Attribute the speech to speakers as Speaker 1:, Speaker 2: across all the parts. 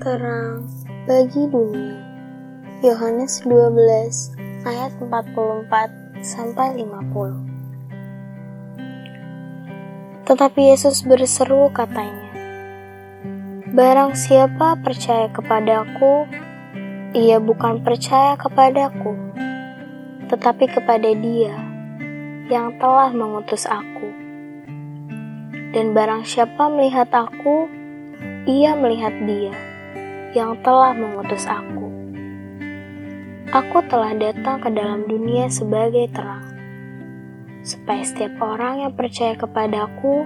Speaker 1: Terang bagi dunia. Yohanes 12 ayat 44 sampai 50. Tetapi Yesus berseru katanya, Barang siapa percaya kepadaku, ia bukan percaya kepadaku, tetapi kepada dia yang telah mengutus aku. Dan barang siapa melihat aku, ia melihat dia yang telah mengutus aku. Aku telah datang ke dalam dunia sebagai terang, supaya setiap orang yang percaya kepadaku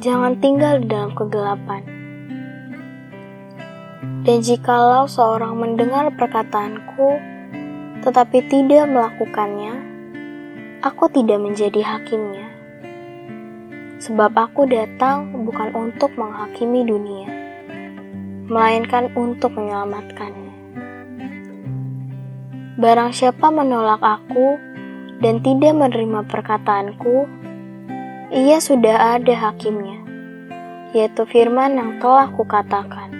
Speaker 1: jangan tinggal di dalam kegelapan. Dan jikalau seorang mendengar perkataanku, tetapi tidak melakukannya, aku tidak menjadi hakimnya. Sebab aku datang bukan untuk menghakimi dunia, melainkan untuk menyelamatkannya. Barang siapa menolak aku dan tidak menerima perkataanku, ia sudah ada hakimnya, yaitu firman yang telah kukatakan.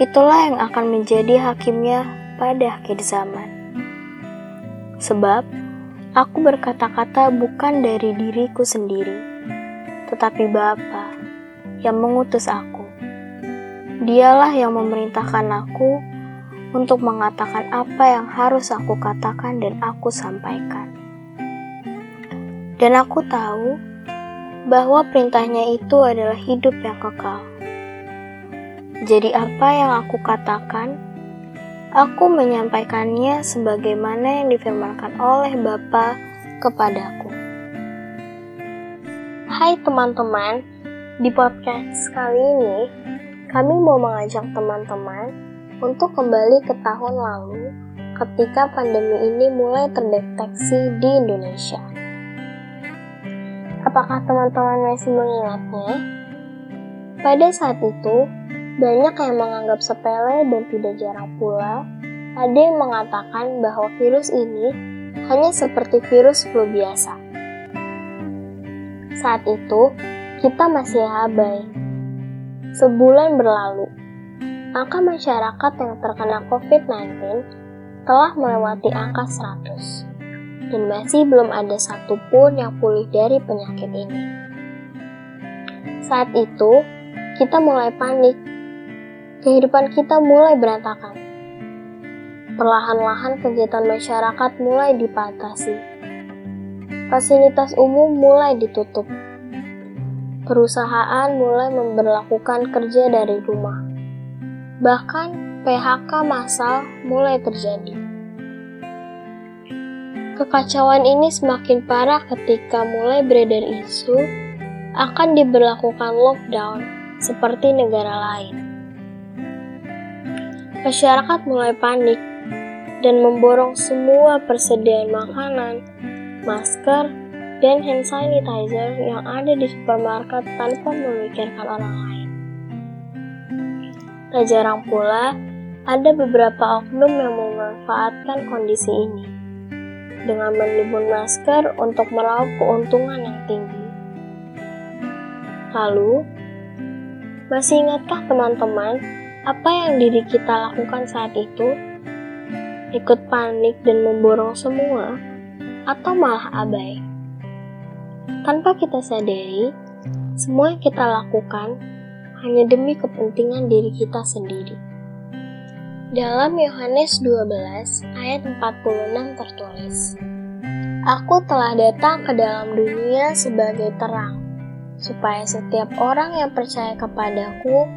Speaker 1: Itulah yang akan menjadi hakimnya pada akhir zaman. Sebab aku berkata-kata bukan dari diriku sendiri, tetapi Bapa yang mengutus aku. Dialah yang memerintahkan aku untuk mengatakan apa yang harus aku katakan dan aku sampaikan. Dan aku tahu bahwa perintahnya itu adalah hidup yang kekal. Jadi apa yang aku katakan, aku menyampaikannya sebagaimana yang difirmankan oleh Bapa kepadaku. Hai teman-teman, di podcast kali ini kami mau mengajak teman-teman untuk kembali ke tahun lalu ketika pandemi ini mulai terdeteksi di Indonesia. Apakah teman-teman masih mengingatnya? Pada saat itu, banyak yang menganggap sepele dan tidak jarang pula ada yang mengatakan bahwa virus ini hanya seperti virus flu biasa. Saat itu, kita masih abai Sebulan berlalu, angka masyarakat yang terkena COVID-19 telah melewati angka 100, dan masih belum ada satupun yang pulih dari penyakit ini. Saat itu, kita mulai panik. Kehidupan kita mulai berantakan. Perlahan-lahan kegiatan masyarakat mulai dipatasi. Fasilitas umum mulai ditutup perusahaan mulai memperlakukan kerja dari rumah. Bahkan PHK massal mulai terjadi. Kekacauan ini semakin parah ketika mulai beredar isu akan diberlakukan lockdown seperti negara lain. Masyarakat mulai panik dan memborong semua persediaan makanan, masker, dan hand sanitizer yang ada di supermarket tanpa memikirkan orang lain. Tak jarang pula, ada beberapa oknum yang memanfaatkan kondisi ini dengan menimbun masker untuk meraup keuntungan yang tinggi. Lalu, masih ingatkah teman-teman apa yang diri kita lakukan saat itu? Ikut panik dan memborong semua, atau malah abai? Tanpa kita sadari, semua yang kita lakukan hanya demi kepentingan diri kita sendiri. Dalam Yohanes 12 ayat 46 tertulis, Aku telah datang ke dalam dunia sebagai terang, supaya setiap orang yang percaya kepadaku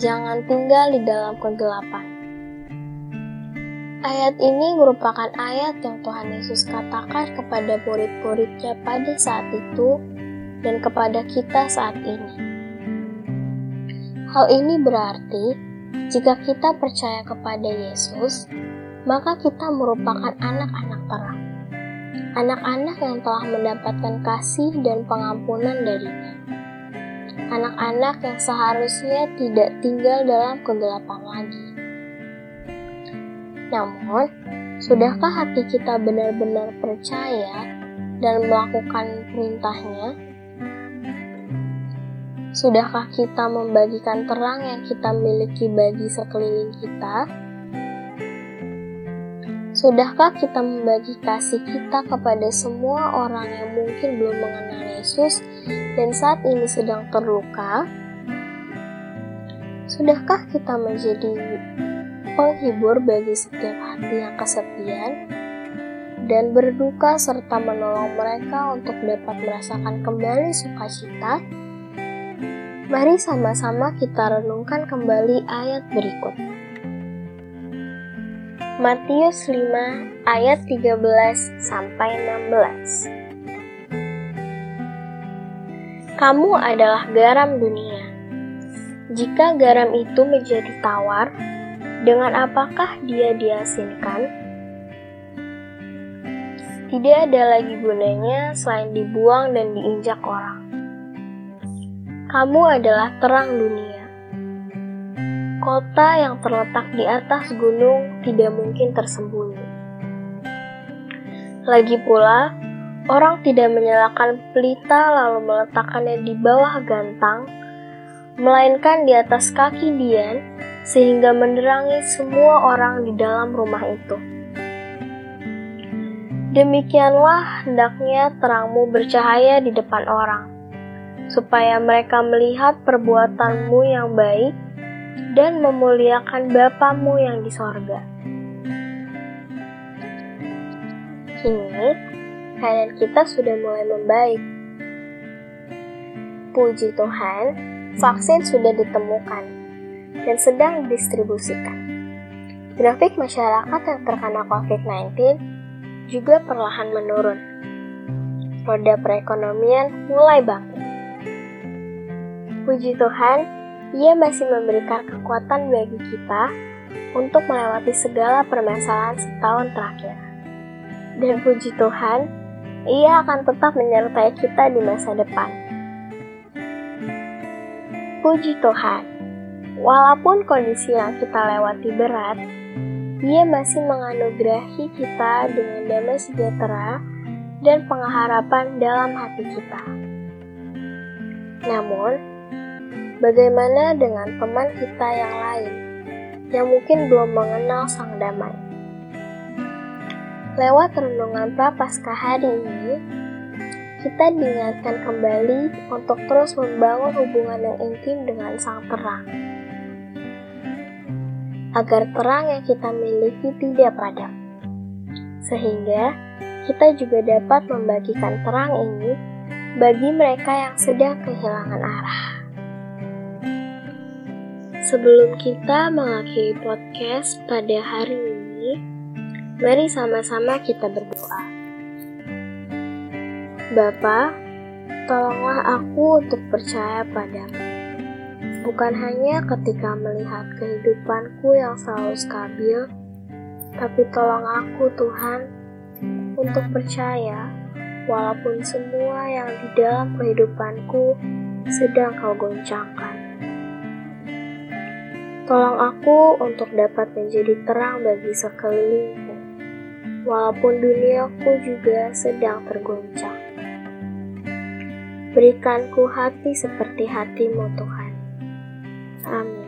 Speaker 1: jangan tinggal di dalam kegelapan. Ayat ini merupakan ayat yang Tuhan Yesus katakan kepada murid-muridnya pada saat itu dan kepada kita saat ini. Hal ini berarti, jika kita percaya kepada Yesus, maka kita merupakan anak-anak terang. Anak-anak yang telah mendapatkan kasih dan pengampunan darinya. Anak-anak yang seharusnya tidak tinggal dalam kegelapan lagi namun, sudahkah hati kita benar-benar percaya dan melakukan perintahnya? Sudahkah kita membagikan terang yang kita miliki bagi sekeliling kita? Sudahkah kita membagi kasih kita kepada semua orang yang mungkin belum mengenal Yesus dan saat ini sedang terluka? Sudahkah kita menjadi penghibur bagi setiap hati yang kesepian dan berduka serta menolong mereka untuk dapat merasakan kembali sukacita? Mari sama-sama kita renungkan kembali ayat berikut. Matius 5 ayat 13 sampai 16. Kamu adalah garam dunia. Jika garam itu menjadi tawar, dengan apakah dia diasinkan? Tidak ada lagi gunanya selain dibuang dan diinjak orang. Kamu adalah terang dunia. Kota yang terletak di atas gunung tidak mungkin tersembunyi. Lagi pula, orang tidak menyalakan pelita lalu meletakkannya di bawah gantang, melainkan di atas kaki Dian sehingga menerangi semua orang di dalam rumah itu. Demikianlah hendaknya terangmu bercahaya di depan orang, supaya mereka melihat perbuatanmu yang baik dan memuliakan Bapamu yang di sorga. Kini, keadaan kita sudah mulai membaik. Puji Tuhan, vaksin sudah ditemukan dan sedang didistribusikan. Grafik masyarakat yang terkena COVID-19 juga perlahan menurun. Roda perekonomian mulai bangkit. Puji Tuhan, ia masih memberikan kekuatan bagi kita untuk melewati segala permasalahan setahun terakhir. Dan puji Tuhan, ia akan tetap menyertai kita di masa depan. Puji Tuhan, walaupun kondisi yang kita lewati berat, ia masih menganugerahi kita dengan damai sejahtera dan pengharapan dalam hati kita. Namun, Bagaimana dengan teman kita yang lain yang mungkin belum mengenal Sang Damai? Lewat renungan Prapaskah hari ini, kita diingatkan kembali untuk terus membangun hubungan yang intim dengan Sang Terang. Agar terang yang kita miliki tidak padam. Sehingga kita juga dapat membagikan terang ini bagi mereka yang sedang kehilangan arah. Sebelum kita mengakhiri podcast pada hari ini, mari sama-sama kita berdoa. Bapa, tolonglah aku untuk percaya padamu. Bukan hanya ketika melihat kehidupanku yang selalu stabil, tapi tolong aku Tuhan untuk percaya walaupun semua yang di dalam kehidupanku sedang kau goncangkan. Tolong aku untuk dapat menjadi terang bagi sekelilingku, walaupun duniaku juga sedang tergoncang. Berikanku hati seperti hatimu Tuhan. Amen.